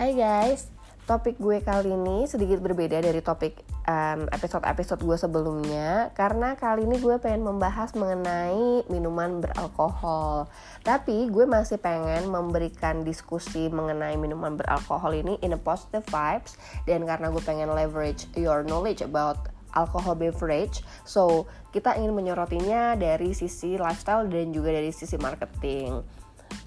Hai guys, topik gue kali ini sedikit berbeda dari topik um, episode-episode gue sebelumnya Karena kali ini gue pengen membahas mengenai minuman beralkohol. Tapi gue masih pengen memberikan diskusi mengenai minuman beralkohol ini in a positive vibes Dan karena gue pengen leverage your knowledge about alcohol beverage So kita ingin menyorotinya dari sisi lifestyle dan juga dari sisi marketing.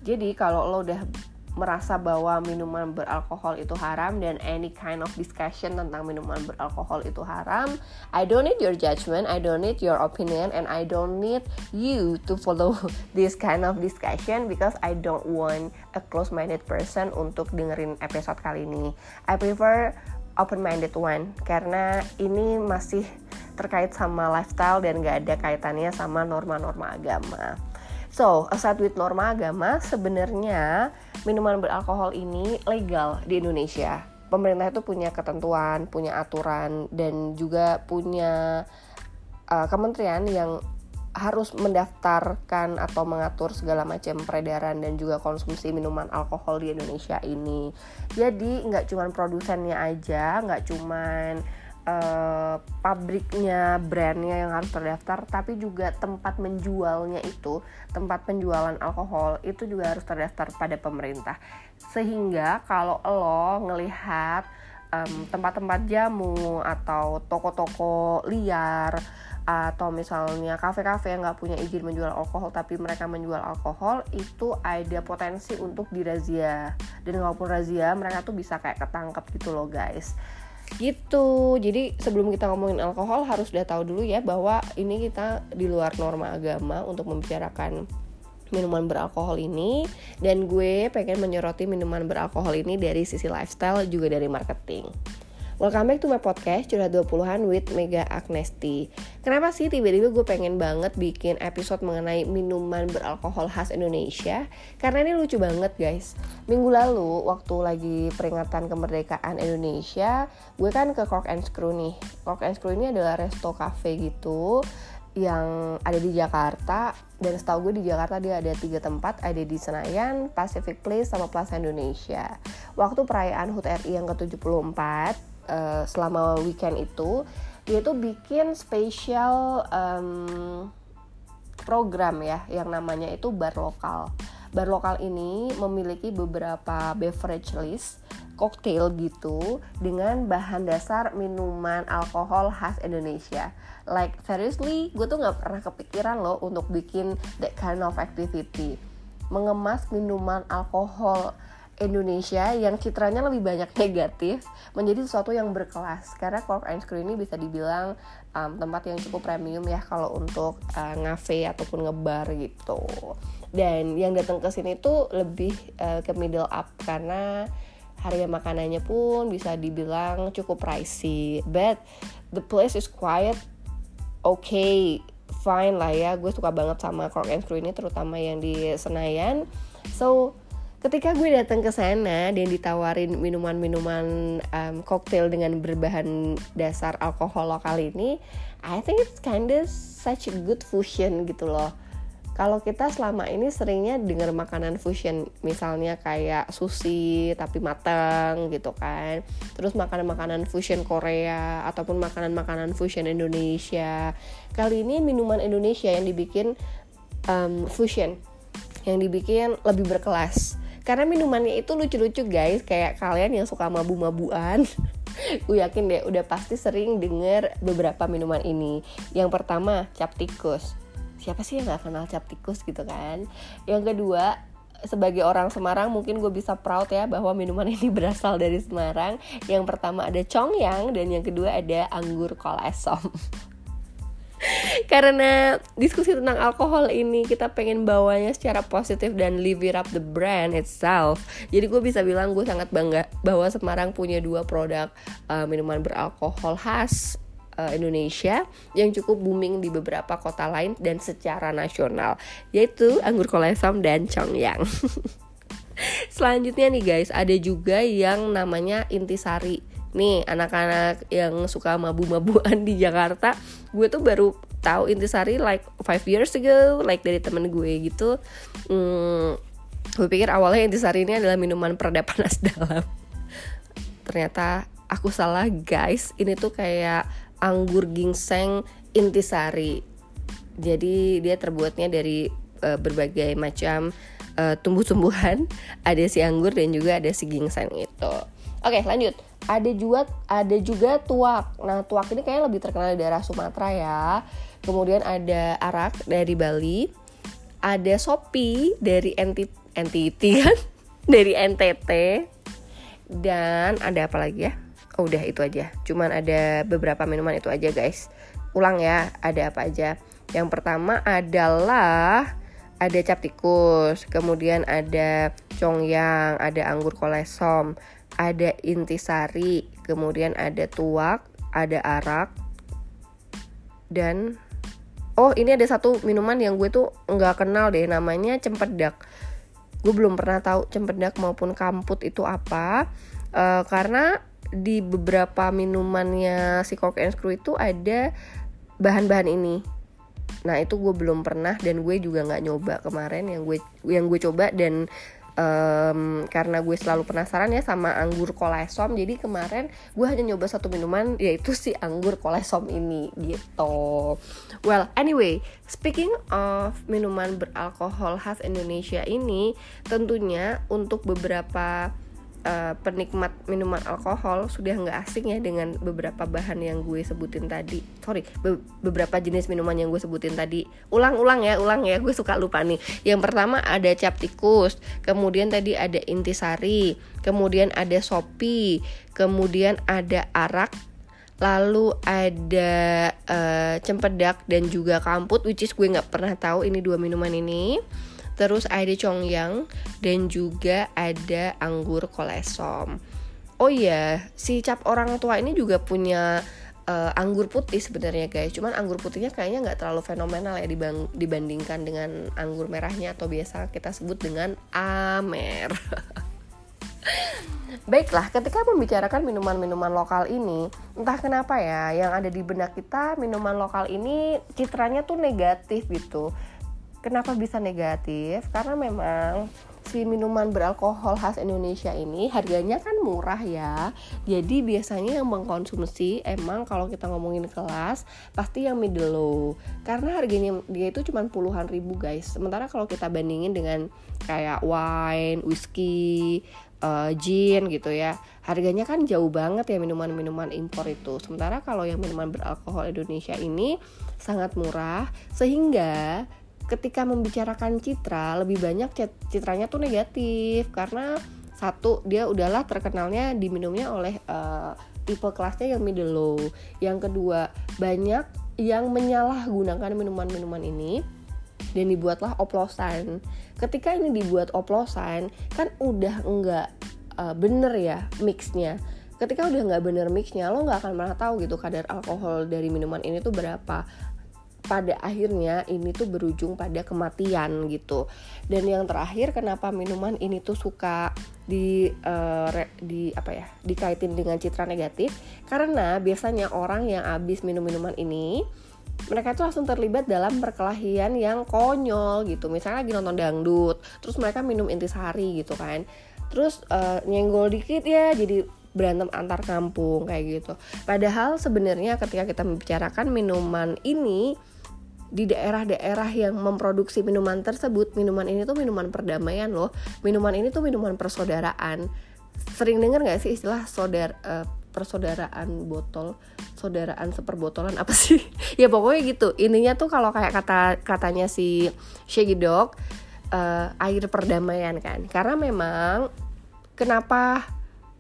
Jadi kalau lo udah merasa bahwa minuman beralkohol itu haram dan any kind of discussion tentang minuman beralkohol itu haram, I don't need your judgment, I don't need your opinion, and I don't need you to follow this kind of discussion because I don't want a close-minded person untuk dengerin episode kali ini. I prefer open-minded one karena ini masih terkait sama lifestyle dan gak ada kaitannya sama norma-norma agama. So, aside with norma agama, sebenarnya minuman beralkohol ini legal di Indonesia. Pemerintah itu punya ketentuan, punya aturan, dan juga punya uh, kementerian yang harus mendaftarkan atau mengatur segala macam peredaran dan juga konsumsi minuman alkohol di Indonesia ini. Jadi nggak cuma produsennya aja, nggak cuman uh, pabriknya, brandnya yang harus terdaftar, tapi juga tempat menjualnya itu, tempat penjualan alkohol itu juga harus terdaftar pada pemerintah. Sehingga kalau lo ngelihat um, tempat-tempat jamu atau toko-toko liar atau misalnya kafe-kafe yang nggak punya izin menjual alkohol tapi mereka menjual alkohol itu ada potensi untuk dirazia dan walaupun razia mereka tuh bisa kayak ketangkep gitu loh guys gitu. Jadi sebelum kita ngomongin alkohol harus udah tahu dulu ya bahwa ini kita di luar norma agama untuk membicarakan minuman beralkohol ini. Dan gue pengen menyoroti minuman beralkohol ini dari sisi lifestyle juga dari marketing Welcome back to my podcast Curhat 20-an with Mega Agnesti. Kenapa sih tiba-tiba gue pengen banget bikin episode mengenai minuman beralkohol khas Indonesia? Karena ini lucu banget guys. Minggu lalu waktu lagi peringatan kemerdekaan Indonesia Gue kan ke Cork and Screw nih. Cork and Screw ini adalah resto cafe gitu yang ada di Jakarta. Dan setahu gue di Jakarta dia ada tiga tempat. Ada di Senayan, Pacific Place sama Plaza Indonesia. Waktu perayaan HUT RI yang ke-74 uh, selama weekend itu dia tuh bikin spesial um, program ya yang namanya itu bar lokal. Bar lokal ini memiliki beberapa beverage list cocktail gitu dengan bahan dasar minuman alkohol khas Indonesia. Like seriously, gue tuh nggak pernah kepikiran loh untuk bikin that kind of activity. Mengemas minuman alkohol Indonesia yang citranya lebih banyak negatif menjadi sesuatu yang berkelas. Karena Cork and Screw ini bisa dibilang um, tempat yang cukup premium ya kalau untuk uh, ngafe ataupun ngebar gitu. Dan yang datang ke sini tuh lebih uh, ke middle up karena harga makanannya pun bisa dibilang cukup pricey. But the place is quiet okay fine lah ya. Gue suka banget sama Cork and Screw ini terutama yang di Senayan. So ketika gue datang ke sana dan ditawarin minuman-minuman um, cocktail dengan berbahan dasar alkohol lokal ini I think it's kinda such a good fusion gitu loh. Kalau kita selama ini seringnya dengar makanan fusion misalnya kayak sushi tapi matang gitu kan. Terus makanan-makanan fusion Korea ataupun makanan-makanan fusion Indonesia. Kali ini minuman Indonesia yang dibikin um, fusion. Yang dibikin lebih berkelas karena minumannya itu lucu-lucu guys. Kayak kalian yang suka mabu-mabuan. Gue yakin deh udah pasti sering denger beberapa minuman ini. Yang pertama cap tikus. Siapa sih yang gak kenal cap tikus gitu kan? Yang kedua sebagai orang Semarang mungkin gue bisa proud ya bahwa minuman ini berasal dari Semarang. Yang pertama ada congyang dan yang kedua ada anggur kolesom. karena diskusi tentang alkohol ini kita pengen bawanya secara positif dan live it up the brand itself. Jadi gue bisa bilang gue sangat bangga bahwa Semarang punya dua produk uh, minuman beralkohol khas uh, Indonesia yang cukup booming di beberapa kota lain dan secara nasional yaitu anggur kolesom dan congyang Selanjutnya nih guys, ada juga yang namanya intisari. Nih anak-anak yang suka mabu-mabuan di Jakarta gue tuh baru tahu intisari like five years ago like dari temen gue gitu. Hmm, gue pikir awalnya intisari ini adalah minuman pereda panas dalam. Ternyata aku salah guys. Ini tuh kayak anggur ginseng intisari jadi dia terbuatnya dari uh, berbagai macam uh, tumbuh-tumbuhan. Ada si anggur dan juga ada si ginseng itu. Oke lanjut ada juga ada juga tuak. Nah tuak ini kayaknya lebih terkenal di daerah Sumatera ya. Kemudian ada arak dari Bali. Ada sopi dari NT, NTT kan? Dari NTT dan ada apa lagi ya? Oh, udah itu aja. Cuman ada beberapa minuman itu aja guys. Ulang ya ada apa aja. Yang pertama adalah ada cap tikus. Kemudian ada congyang ada anggur kolesom ada intisari kemudian ada tuak ada arak dan oh ini ada satu minuman yang gue tuh nggak kenal deh namanya cempedak. Gue belum pernah tahu cempedak maupun kamput itu apa. Uh, karena di beberapa minumannya si Coke and Screw itu ada bahan-bahan ini. Nah itu gue belum pernah dan gue juga nggak nyoba kemarin. Yang gue yang gue coba dan um, karena gue selalu penasaran ya sama anggur kolesom jadi kemarin gue hanya nyoba satu minuman yaitu si anggur kolesom ini gitu. Well anyway speaking of minuman beralkohol khas Indonesia ini tentunya untuk beberapa uh, penikmat minuman alkohol sudah nggak asing ya dengan beberapa bahan yang gue sebutin tadi. Sorry be beberapa jenis minuman yang gue sebutin tadi. Ulang-ulang ya ulang ya gue suka lupa nih. Yang pertama ada cap tikus kemudian tadi ada intisari kemudian ada sopi kemudian ada arak lalu ada uh, cempedak dan juga kamput which is gue nggak pernah tahu ini dua minuman ini terus ada congyang dan juga ada anggur kolesom. Oh iya, si cap orang tua ini juga punya uh, anggur putih sebenarnya guys. Cuman anggur putihnya kayaknya nggak terlalu fenomenal ya dibang dibandingkan dengan anggur merahnya atau biasa kita sebut dengan amer. Baiklah, ketika membicarakan minuman-minuman lokal ini, entah kenapa ya, yang ada di benak kita minuman lokal ini citranya tuh negatif gitu. Kenapa bisa negatif? Karena memang si minuman beralkohol khas Indonesia ini harganya kan murah ya. Jadi biasanya yang mengkonsumsi emang kalau kita ngomongin kelas pasti yang middle low. Karena harganya dia itu cuma puluhan ribu guys. Sementara kalau kita bandingin dengan kayak wine, whiskey, uh, gin gitu ya harganya kan jauh banget ya minuman-minuman impor itu sementara kalau yang minuman beralkohol Indonesia ini sangat murah sehingga ketika membicarakan citra lebih banyak citranya tuh negatif karena satu dia udahlah terkenalnya diminumnya oleh uh, tipe kelasnya yang middle low. Yang kedua banyak yang menyalahgunakan minuman-minuman ini dan dibuatlah oplosan. Ketika ini dibuat oplosan kan udah enggak uh, bener ya mixnya. Ketika udah nggak bener mixnya lo nggak akan pernah tahu gitu kadar alkohol dari minuman ini tuh berapa pada akhirnya ini tuh berujung pada kematian gitu. Dan yang terakhir kenapa minuman ini tuh suka di uh, re, di apa ya dikaitin dengan citra negatif? Karena biasanya orang yang habis minum minuman ini mereka itu langsung terlibat dalam perkelahian yang konyol gitu. Misalnya lagi nonton dangdut terus mereka minum intisari gitu kan. Terus uh, nyenggol dikit ya jadi berantem antar kampung kayak gitu. Padahal sebenarnya ketika kita membicarakan minuman ini di daerah-daerah yang memproduksi minuman tersebut minuman ini tuh minuman perdamaian loh. Minuman ini tuh minuman persaudaraan. Sering dengar nggak sih istilah saudar uh, persaudaraan botol? Saudaraan seperbotolan apa sih? Ya pokoknya gitu. Ininya tuh kalau kayak kata katanya si Shaggy Dog uh, air perdamaian kan. Karena memang kenapa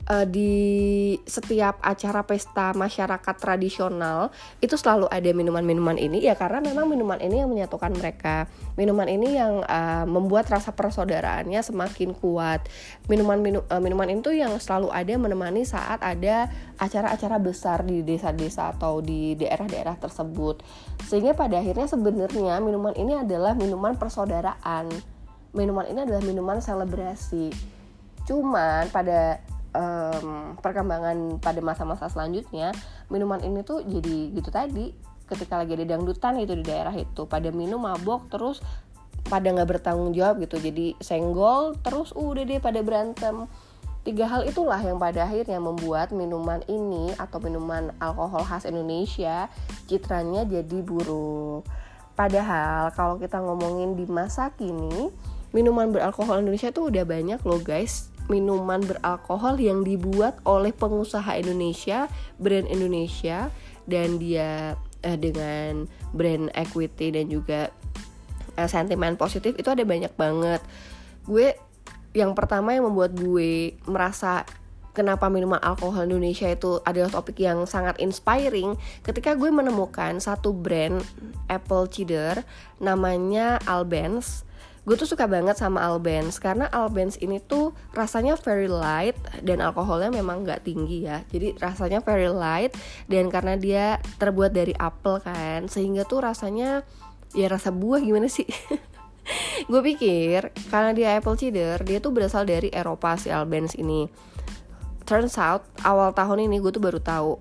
uh, di setiap acara pesta masyarakat tradisional itu selalu ada minuman-minuman ini. Ya karena memang minuman ini yang menyatukan mereka. Minuman ini yang uh, membuat rasa persaudaraannya semakin kuat. Minuman minu, uh, minuman itu yang selalu ada menemani saat ada acara-acara besar di desa-desa atau di daerah-daerah tersebut. Sehingga pada akhirnya sebenarnya minuman ini adalah minuman persaudaraan. Minuman ini adalah minuman selebrasi. Cuman pada um, perkembangan pada masa-masa selanjutnya minuman ini tuh jadi gitu tadi ketika lagi ada dangdutan itu di daerah itu pada minum mabok terus pada nggak bertanggung jawab gitu jadi senggol terus udah deh pada berantem Tiga hal itulah yang pada akhirnya membuat minuman ini atau minuman alkohol khas Indonesia citranya jadi buruk. Padahal kalau kita ngomongin di masa kini, minuman beralkohol Indonesia tuh udah banyak loh guys. Minuman beralkohol yang dibuat oleh pengusaha Indonesia, brand Indonesia dan dia eh, dengan brand equity dan juga eh, sentimen positif itu ada banyak banget. Gue yang pertama yang membuat gue merasa kenapa minuman alkohol Indonesia itu adalah topik yang sangat inspiring ketika gue menemukan satu brand apple cider namanya Albans gue tuh suka banget sama Albans karena Albans ini tuh rasanya very light dan alkoholnya memang nggak tinggi ya. Jadi rasanya very light dan karena dia terbuat dari apel kan sehingga tuh rasanya ya rasa buah gimana sih? Gue pikir karena dia apple cider dia tuh berasal dari Eropa si Albans ini. Turns out awal tahun ini gue tuh baru tahu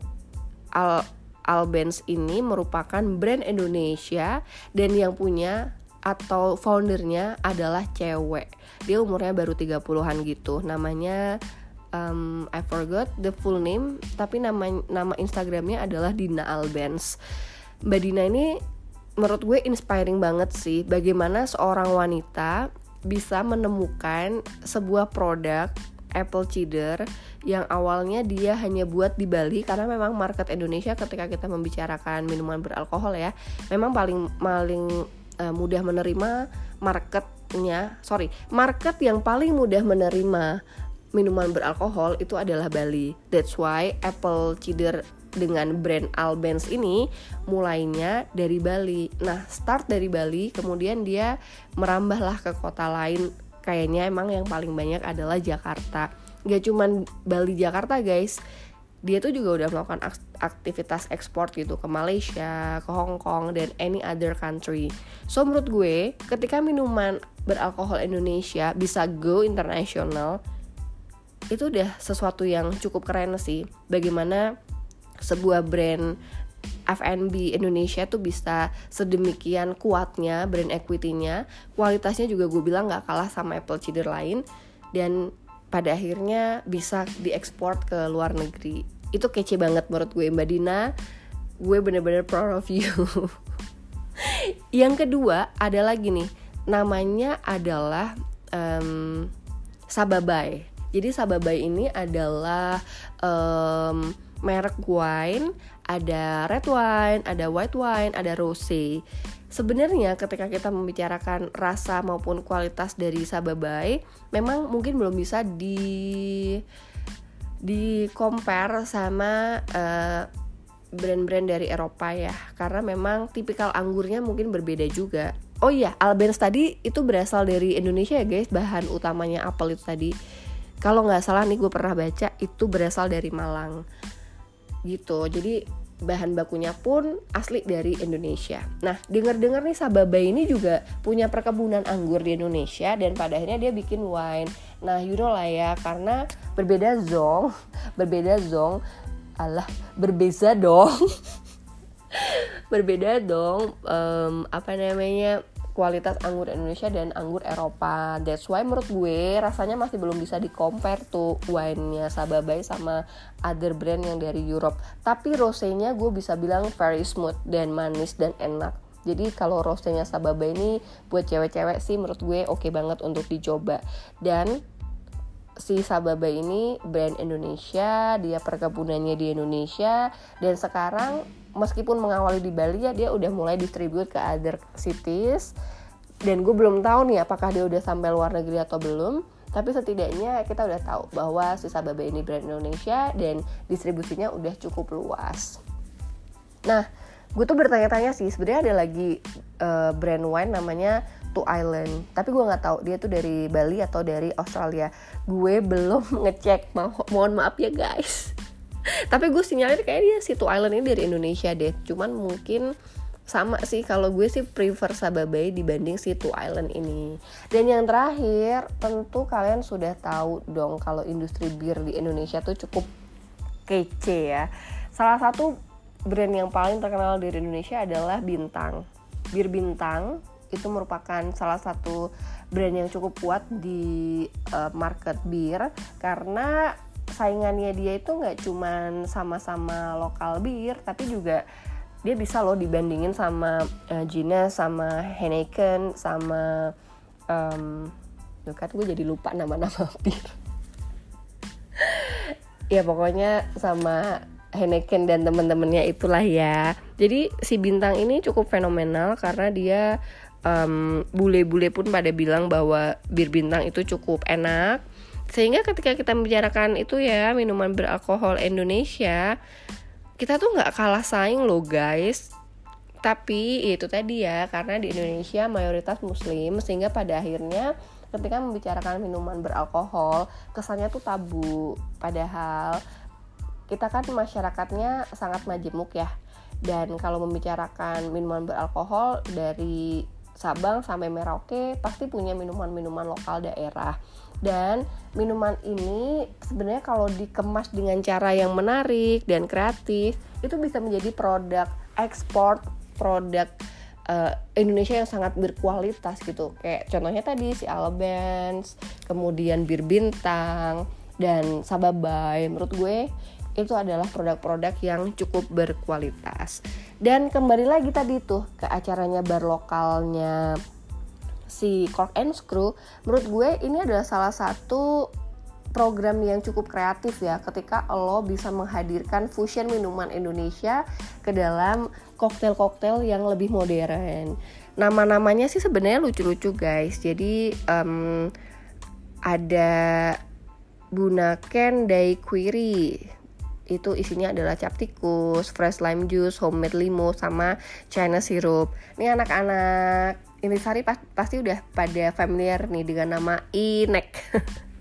Al Albans ini merupakan brand Indonesia dan yang punya atau foundernya adalah cewek. Dia umurnya baru 30-an gitu. Namanya um, I forgot the full name tapi nama nama Instagramnya adalah Dina Albans Mbak Dina ini menurut gue inspiring banget sih. Bagaimana seorang wanita bisa menemukan sebuah produk apple cider yang awalnya dia hanya buat di Bali karena memang market Indonesia ketika kita membicarakan minuman beralkohol ya memang paling paling uh, mudah menerima marketnya sorry market yang paling mudah menerima minuman beralkohol itu adalah Bali that's why apple cider dengan brand Albans ini mulainya dari Bali. Nah, start dari Bali, kemudian dia merambahlah ke kota lain. Kayaknya emang yang paling banyak adalah Jakarta. Gak cuman Bali Jakarta guys, dia tuh juga udah melakukan aktivitas ekspor gitu ke Malaysia, ke Hong Kong dan any other country. So menurut gue, ketika minuman beralkohol Indonesia bisa go international, itu udah sesuatu yang cukup keren sih. Bagaimana sebuah brand F&B Indonesia tuh bisa sedemikian kuatnya brand equity-nya kualitasnya juga gue bilang nggak kalah sama apple cider lain dan pada akhirnya bisa diekspor ke luar negeri itu kece banget menurut gue Mbak Dina. Gue bener-bener proud of you. Yang kedua ada lagi nih. Namanya adalah um, Sababai. Jadi Sababai ini adalah um, merek wine, ada red wine, ada white wine, ada rose. Sebenarnya ketika kita membicarakan rasa maupun kualitas dari Sababai, memang mungkin belum bisa di di compare sama eh, brand-brand dari Eropa ya, karena memang tipikal anggurnya mungkin berbeda juga. Oh iya, Albens tadi itu berasal dari Indonesia ya guys, bahan utamanya apel itu tadi. Kalau nggak salah nih gue pernah baca itu berasal dari Malang gitu jadi bahan bakunya pun asli dari Indonesia. Nah, dengar-dengar nih Sababa ini juga punya perkebunan anggur di Indonesia dan pada akhirnya dia bikin wine. Nah, you know lah ya, karena berbeda zong, berbeda zong, Allah, berbeza dong. berbeda dong um, apa namanya kualitas anggur Indonesia dan anggur Eropa. That's why menurut gue rasanya masih belum bisa di compare tuh wine-nya Sababai sama other brand yang dari Europe. Tapi rosenya gue bisa bilang very smooth dan manis dan enak. Jadi kalau rosenya Sababai ini buat cewek-cewek sih menurut gue oke okay banget untuk dicoba. Dan si Sababa ini brand Indonesia, dia perkebunannya di Indonesia dan sekarang meskipun mengawali di Bali ya dia udah mulai distribute ke other cities. Dan gue belum tahu nih apakah dia udah sampai luar negeri atau belum tapi setidaknya kita udah tahu bahwa si Sababa ini brand Indonesia dan distribusinya udah cukup luas. Nah gue tuh bertanya-tanya sih sebenarnya ada lagi uh, brand wine namanya Two Island. Tapi gue nggak tahu dia tuh dari Bali atau dari Australia. Gue belum ngecek Mo mohon maaf ya guys. Tapi gue sinyalnya kayak dia si Two Island ini dari Indonesia deh. Cuman mungkin sama sih kalau gue sih prefer Sababai dibanding si Two Island ini. Dan yang terakhir tentu kalian sudah tahu dong kalau industri bir di Indonesia tuh cukup kece ya. Salah satu brand yang paling terkenal dari Indonesia adalah Bintang. Bir Bintang itu merupakan salah satu brand yang cukup kuat di uh, market bir karena saingannya dia itu nggak cuman sama-sama lokal bir tapi juga dia bisa loh dibandingin sama uh, Gina sama Heineken sama um, kan gue jadi lupa nama-nama bir. Ya pokoknya sama Heineken dan temen-temennya itulah ya. Jadi si bintang ini cukup fenomenal karena dia bule bule-bule pun pada bilang bahwa bir bintang itu cukup enak. Sehingga ketika kita membicarakan itu ya minuman beralkohol Indonesia kita tuh nggak kalah saing loh guys. Tapi itu tadi ya karena di Indonesia mayoritas muslim sehingga pada akhirnya ketika membicarakan minuman beralkohol kesannya tuh tabu. Padahal kita kan masyarakatnya sangat majemuk ya. Dan kalau membicarakan minuman beralkohol dari Sabang sampai Merauke pasti punya minuman-minuman lokal daerah. Dan minuman ini sebenarnya kalau dikemas dengan cara yang menarik dan kreatif itu bisa menjadi produk ekspor produk uh, Indonesia yang sangat berkualitas gitu. Kayak contohnya tadi si Alabens kemudian bir bintang dan Sababay menurut gue itu adalah produk-produk yang cukup berkualitas. Dan kembali lagi tadi tuh ke acaranya bar lokalnya si Cork and Screw menurut gue ini adalah salah satu program yang cukup kreatif ya ketika lo bisa menghadirkan fusion minuman Indonesia ke dalam koktail-koktail yang lebih modern. Nama-namanya sih sebenarnya lucu-lucu guys. Jadi um, ada Bunaken Daiquiri itu isinya adalah cap tikus, fresh lime juice, homemade limo, sama China syrup. Ini anak-anak Intisari pas, pasti udah pada familiar nih dengan nama Inek.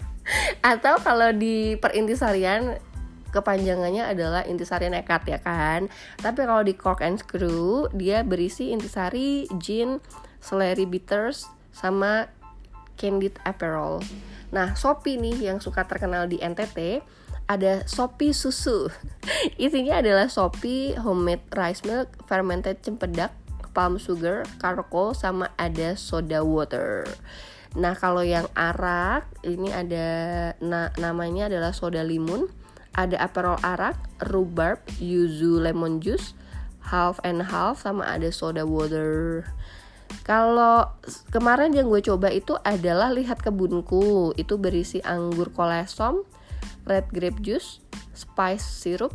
Atau kalau di perintisarian kepanjangannya adalah intisari nekat ya kan. Tapi kalau di Cork and Screw dia berisi intisari, gin, celery bitters, sama candied apparel. Nah, Shopee nih yang suka terkenal di NTT ada Sopi susu. Isinya adalah Sopi homemade rice milk, fermented cempedak, palm sugar, charcoal sama ada soda water. Nah, kalau yang arak ini ada na namanya adalah soda limun, ada aperol arak, rhubarb, yuzu lemon juice, half and half sama ada soda water. Kalau kemarin yang gue coba itu adalah lihat kebunku, itu berisi anggur kolesom, red grape juice, spice syrup,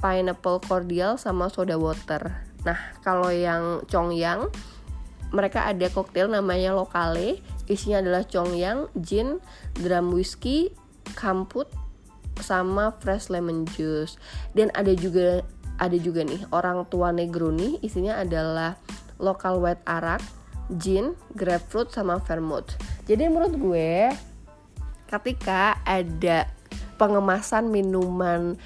pineapple cordial sama soda water. Nah, kalau yang Chongyang mereka ada koktail namanya Lokale, isinya adalah Chongyang, gin, drum whiskey, kamput sama fresh lemon juice. Dan ada juga ada juga nih orang tua Negroni, isinya adalah local white arak, gin, grapefruit sama vermouth. Jadi menurut gue ketika ada pengemasan minuman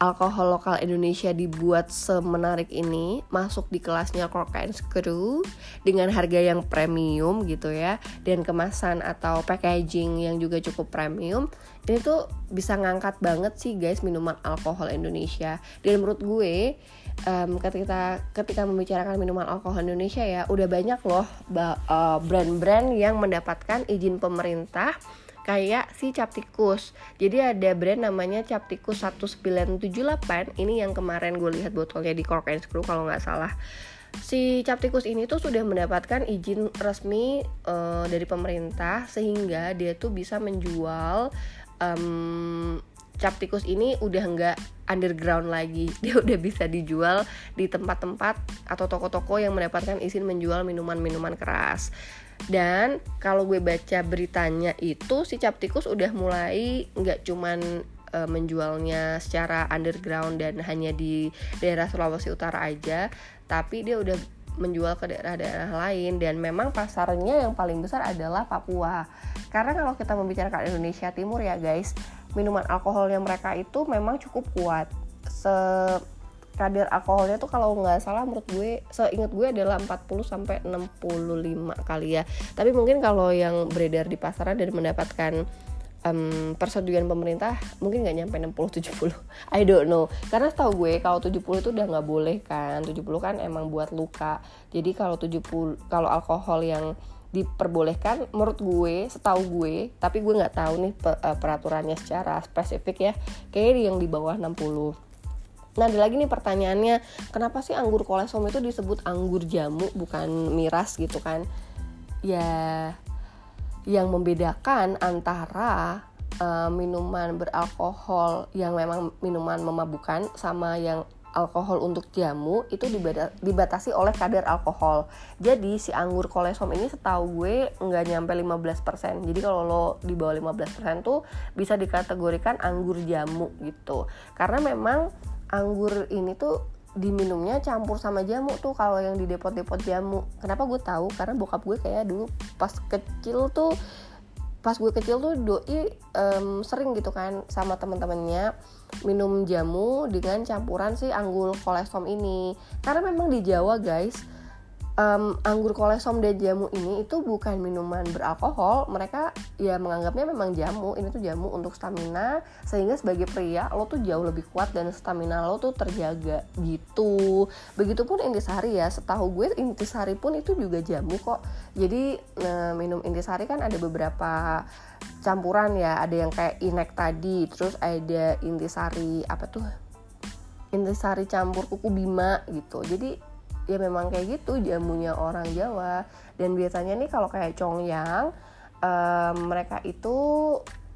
alkohol lokal Indonesia dibuat semenarik ini masuk di kelasnya Cork and Screw dengan harga yang premium gitu ya dan kemasan atau packaging yang juga cukup premium. Ini tuh bisa ngangkat banget sih guys minuman alkohol Indonesia. Dan menurut gue um, ketika ketika membicarakan minuman alkohol Indonesia ya udah banyak loh uh, brand-brand yang mendapatkan izin pemerintah kayak si Capticus. Jadi ada brand namanya Capticus 1978. Ini yang kemarin gue lihat botolnya di Cork and Screw kalau nggak salah. Si Capticus ini tuh sudah mendapatkan izin resmi uh, dari pemerintah sehingga dia tuh bisa menjual um, Capticus ini udah nggak underground lagi dia udah bisa dijual di tempat-tempat atau toko-toko yang mendapatkan izin menjual minuman-minuman keras dan kalau gue baca beritanya itu si Capticus udah mulai nggak cuman uh, menjualnya secara underground dan hanya di daerah Sulawesi Utara aja tapi dia udah menjual ke daerah-daerah lain. Dan memang pasarnya yang paling besar adalah Papua. Karena kalau kita membicarakan Indonesia Timur ya guys minuman alkoholnya mereka itu memang cukup kuat. Se kadar alkoholnya tuh kalau nggak salah menurut gue seingat gue adalah 40 sampai 65 kali ya. Tapi mungkin kalau yang beredar di pasaran dan mendapatkan um, persetujuan pemerintah mungkin nggak nyampe 60 70 I don't know. Karena setahu gue kalau 70 itu udah nggak boleh kan. 70 kan emang buat luka. Jadi kalau 70 kalau alkohol yang diperbolehkan menurut gue setahu gue tapi gue nggak tahu nih eh, peraturannya secara spesifik ya kayak yang di bawah 60 Nah, ada lagi nih pertanyaannya, kenapa sih anggur kolesom itu disebut anggur jamu bukan miras gitu kan? Ya, yang membedakan antara uh, minuman beralkohol yang memang minuman memabukkan sama yang alkohol untuk jamu itu dibatasi oleh kadar alkohol. Jadi si anggur kolesom ini setahu gue nggak nyampe 15%. Jadi kalau lo di bawah 15% tuh bisa dikategorikan anggur jamu gitu. Karena memang anggur ini tuh diminumnya campur sama jamu tuh kalau yang di depot-depot jamu. Kenapa gue tahu? Karena bokap gue kayak dulu pas kecil tuh pas gue kecil tuh doi um, sering gitu kan sama teman-temannya minum jamu dengan campuran si anggur kolesom ini karena memang di Jawa guys um, anggur kolesom dan jamu ini itu bukan minuman beralkohol. Mereka ya menganggapnya memang jamu. Ini tuh jamu untuk stamina. Sehingga sebagai pria lo tuh jauh lebih kuat dan stamina lo tuh terjaga gitu. Begitupun intisari ya. Setahu gue intisari pun itu juga jamu kok. Jadi nah, minum intisari kan ada beberapa campuran ya. Ada yang kayak inek tadi terus ada intisari apa tuh? Intisari campur kuku bima gitu. Jadi ya memang kayak gitu jamunya orang Jawa. Dan biasanya nih kalau kayak congyang um, mereka itu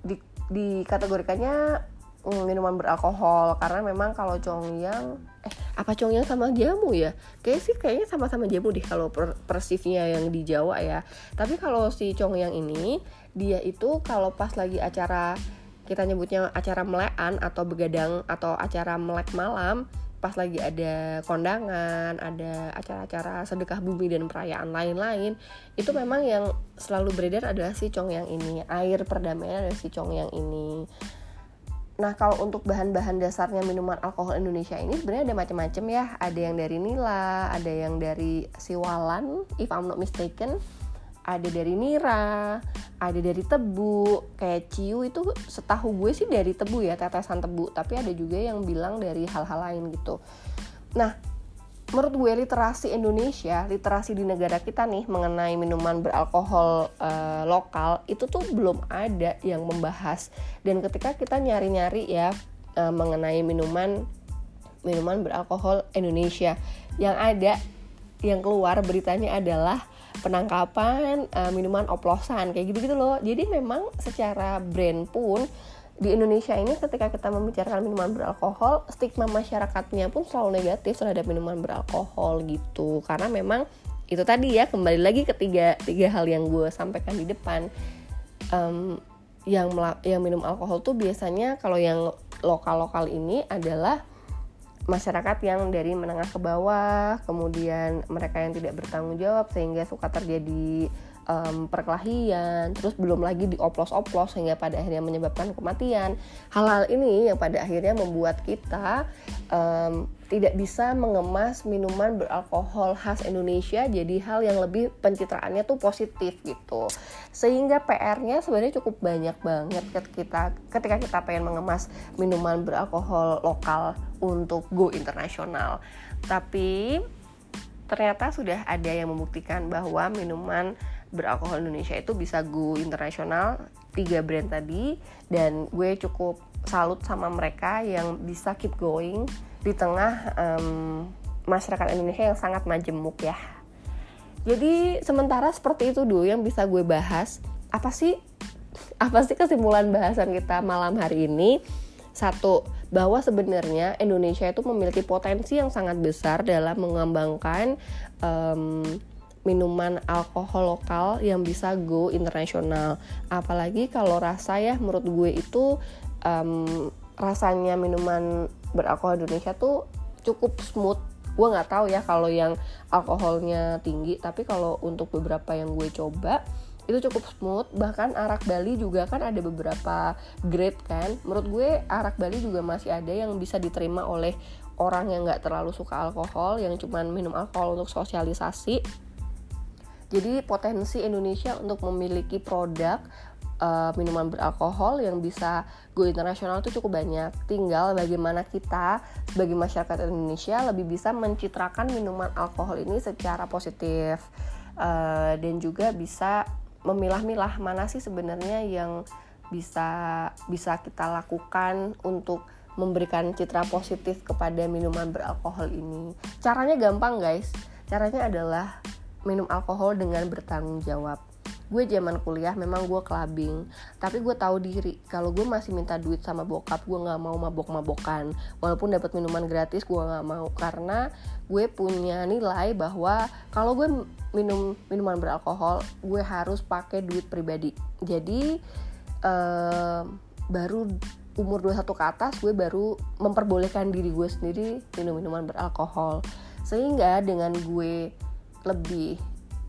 di, dikategorikannya mm, minuman beralkohol. Karena memang kalau congyang eh apa congyang sama jamu ya? Kayak sih kayaknya sama-sama jamu deh kalau per, persifnya yang di Jawa ya. Tapi kalau si congyang ini dia itu kalau pas lagi acara kita nyebutnya acara melekan atau begadang atau acara melek malam pas lagi ada kondangan, ada acara-acara sedekah bumi dan perayaan lain-lain, itu memang yang selalu beredar adalah si cong yang ini, air perdamaian adalah si cong yang ini. Nah kalau untuk bahan-bahan dasarnya minuman alkohol Indonesia ini sebenarnya ada macam-macam ya, ada yang dari nila, ada yang dari siwalan, if I'm not mistaken, ada dari nira, ada dari tebu, kayak ciu itu setahu gue sih dari tebu ya, tetesan tebu, tapi ada juga yang bilang dari hal-hal lain gitu. Nah, menurut gue literasi Indonesia, literasi di negara kita nih mengenai minuman beralkohol uh, lokal itu tuh belum ada yang membahas. Dan ketika kita nyari-nyari ya uh, mengenai minuman minuman beralkohol Indonesia, yang ada yang keluar beritanya adalah penangkapan uh, minuman oplosan kayak gitu-gitu loh. Jadi memang secara brand pun di Indonesia ini ketika kita membicarakan minuman beralkohol, stigma masyarakatnya pun selalu negatif terhadap minuman beralkohol gitu. Karena memang itu tadi ya kembali lagi ketiga tiga hal yang gue sampaikan di depan. Um, yang yang minum alkohol tuh biasanya kalau yang lokal-lokal ini adalah masyarakat yang dari menengah ke bawah, kemudian mereka yang tidak bertanggung jawab sehingga suka terjadi um, perkelahian, terus belum lagi dioplos-oplos sehingga pada akhirnya menyebabkan kematian. Hal-hal ini yang pada akhirnya membuat kita um, tidak bisa mengemas minuman beralkohol khas Indonesia jadi hal yang lebih pencitraannya tuh positif gitu sehingga PR-nya sebenarnya cukup banyak banget ketika ketika kita pengen mengemas minuman beralkohol lokal untuk go internasional tapi ternyata sudah ada yang membuktikan bahwa minuman beralkohol Indonesia itu bisa go internasional tiga brand tadi dan gue cukup salut sama mereka yang bisa keep going di tengah um, masyarakat Indonesia yang sangat majemuk ya. Jadi sementara seperti itu dulu yang bisa gue bahas. Apa sih apa sih kesimpulan bahasan kita malam hari ini? Satu, bahwa sebenarnya Indonesia itu memiliki potensi yang sangat besar dalam mengembangkan um, minuman alkohol lokal yang bisa go internasional. Apalagi kalau rasa ya menurut gue itu um, rasanya minuman beralkohol Indonesia tuh cukup smooth. Gue nggak tahu ya kalau yang alkoholnya tinggi tapi kalau untuk beberapa yang gue coba itu cukup smooth. Bahkan arak Bali juga kan ada beberapa grade kan. Menurut gue arak Bali juga masih ada yang bisa diterima oleh orang yang nggak terlalu suka alkohol yang cuman minum alkohol untuk sosialisasi jadi potensi Indonesia untuk memiliki produk uh, minuman beralkohol yang bisa go internasional itu cukup banyak. Tinggal bagaimana kita sebagai masyarakat Indonesia lebih bisa mencitrakan minuman alkohol ini secara positif uh, dan juga bisa memilah-milah mana sih sebenarnya yang bisa bisa kita lakukan untuk memberikan citra positif kepada minuman beralkohol ini. Caranya gampang guys. Caranya adalah minum alkohol dengan bertanggung jawab. Gue zaman kuliah memang gue clubbing tapi gue tahu diri. Kalau gue masih minta duit sama bokap gue nggak mau mabok-mabokan. Walaupun dapat minuman gratis gue nggak mau. Karena gue punya nilai bahwa kalau gue minum minuman beralkohol gue harus pakai duit pribadi. Jadi uh, baru umur 21 ke atas gue baru memperbolehkan diri gue sendiri minum minuman beralkohol. Sehingga dengan gue lebih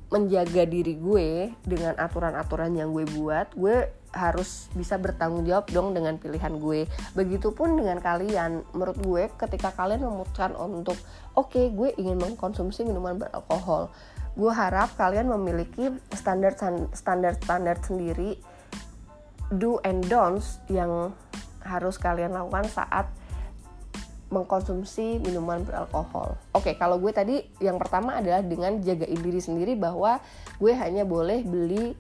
menjaga diri gue dengan aturan-aturan yang gue buat gue harus bisa bertanggung jawab dong dengan pilihan gue. Begitupun dengan kalian. Menurut gue ketika kalian memutuskan untuk oke okay, gue ingin mengkonsumsi minuman beralkohol gue harap kalian memiliki standar standar standar sendiri do and don'ts yang harus kalian lakukan saat mengkonsumsi minuman beralkohol. Oke, kalau gue tadi yang pertama adalah dengan jagain diri sendiri bahwa gue hanya boleh beli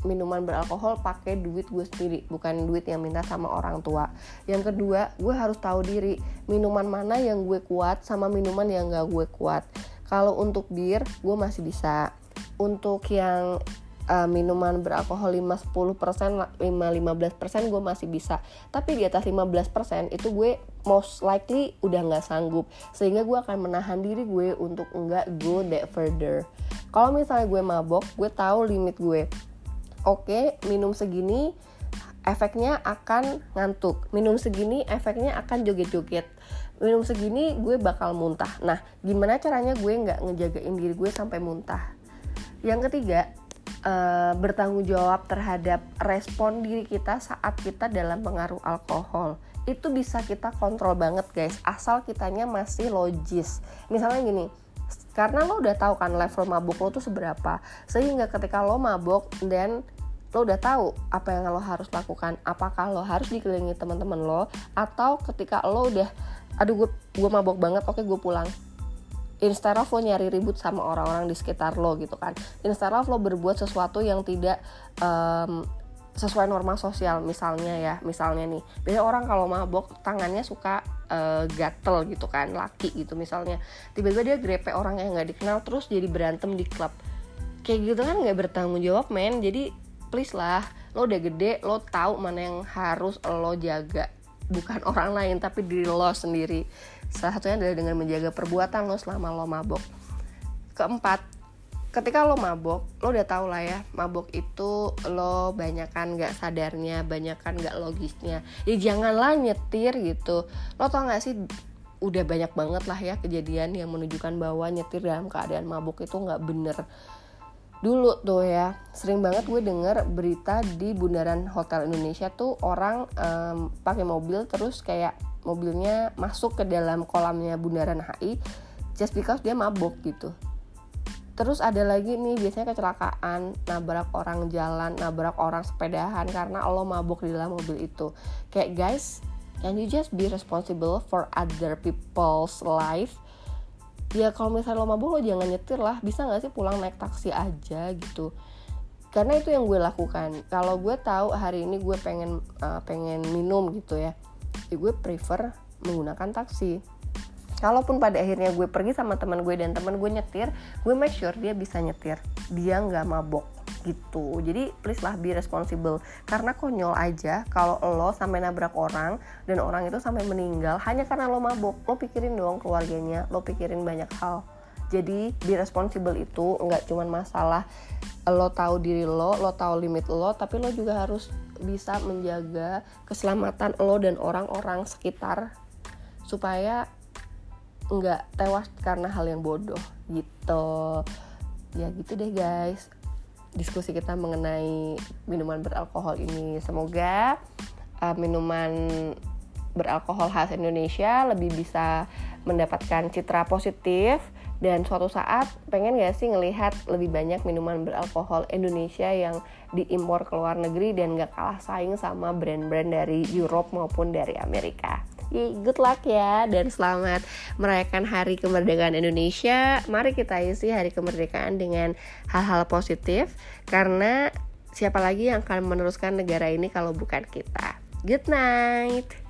minuman beralkohol pakai duit gue sendiri, bukan duit yang minta sama orang tua. Yang kedua, gue harus tahu diri minuman mana yang gue kuat sama minuman yang gak gue kuat. Kalau untuk bir, gue masih bisa. Untuk yang uh, minuman beralkohol 5 10% 5 15% gue masih bisa tapi di atas 15% itu gue most likely udah nggak sanggup. Sehingga gue akan menahan diri gue untuk enggak go that further. Kalau misalnya gue mabok gue tahu limit gue. Oke minum segini efeknya akan ngantuk. Minum segini efeknya akan joget-joget. Minum segini gue bakal muntah. Nah gimana caranya gue nggak ngejagain diri gue sampai muntah? Yang ketiga uh, bertanggung jawab terhadap respon diri kita saat kita dalam pengaruh alkohol itu bisa kita kontrol banget guys. Asal kitanya masih logis. Misalnya gini karena lo udah tahu kan level mabuk lo tuh seberapa sehingga ketika lo mabuk dan lo udah tahu apa yang lo harus lakukan. Apakah lo harus dikelilingi teman-teman lo atau ketika lo udah aduh gue gue mabok banget oke gue pulang. Instead of lo nyari ribut sama orang-orang di sekitar lo gitu kan. Instead of lo berbuat sesuatu yang tidak um, sesuai norma sosial misalnya ya misalnya nih. Biasanya orang kalau mabok tangannya suka uh, gatel gitu kan laki gitu misalnya. Tiba-tiba dia grepe orang yang nggak dikenal terus jadi berantem di klub. Kayak gitu kan nggak bertanggung jawab men. Jadi please lah lo udah gede lo tahu mana yang harus lo jaga. Bukan orang lain tapi diri lo sendiri. Salah satunya adalah dengan menjaga perbuatan lo selama lo mabok. Keempat ketika lo mabok lo udah tau lah ya mabok itu lo banyakan gak sadarnya banyakan gak logisnya. Ya janganlah nyetir gitu. Lo tau gak sih udah banyak banget lah ya kejadian yang menunjukkan bahwa nyetir dalam keadaan mabuk itu nggak bener. Dulu tuh ya sering banget gue denger berita di bundaran hotel Indonesia tuh orang um, pakai mobil terus kayak mobilnya masuk ke dalam kolamnya bundaran HI just because dia mabok gitu terus ada lagi nih biasanya kecelakaan nabrak orang jalan nabrak orang sepedahan karena lo mabuk di dalam mobil itu. Kayak guys can you just be responsible for other people's life? Ya kalau misalnya lo mabuk lo jangan nyetir lah. Bisa nggak sih pulang naik taksi aja gitu? Karena itu yang gue lakukan. Kalau gue tahu hari ini gue pengen uh, pengen minum gitu ya ya gue prefer menggunakan taksi kalaupun pada akhirnya gue pergi sama teman gue dan teman gue nyetir gue make sure dia bisa nyetir. Dia nggak mabok gitu. Jadi please lah be responsible. Karena konyol aja kalau lo sampai nabrak orang dan orang itu sampai meninggal hanya karena lo mabok lo pikirin doang keluarganya lo pikirin banyak hal. Jadi be responsible itu nggak cuma masalah lo tahu diri lo lo tahu limit lo tapi lo juga harus bisa menjaga keselamatan lo dan orang-orang sekitar. Supaya nggak tewas karena hal yang bodoh gitu ya gitu deh guys diskusi kita mengenai minuman beralkohol ini. Semoga uh, minuman beralkohol khas Indonesia lebih bisa mendapatkan citra positif dan suatu saat pengen gak sih ngelihat lebih banyak minuman beralkohol Indonesia yang diimpor ke luar negeri dan gak kalah saing sama brand-brand dari Europe maupun dari Amerika. Good luck ya dan selamat merayakan Hari Kemerdekaan Indonesia. Mari kita isi Hari Kemerdekaan dengan hal-hal positif karena siapa lagi yang akan meneruskan negara ini kalau bukan kita. Good night.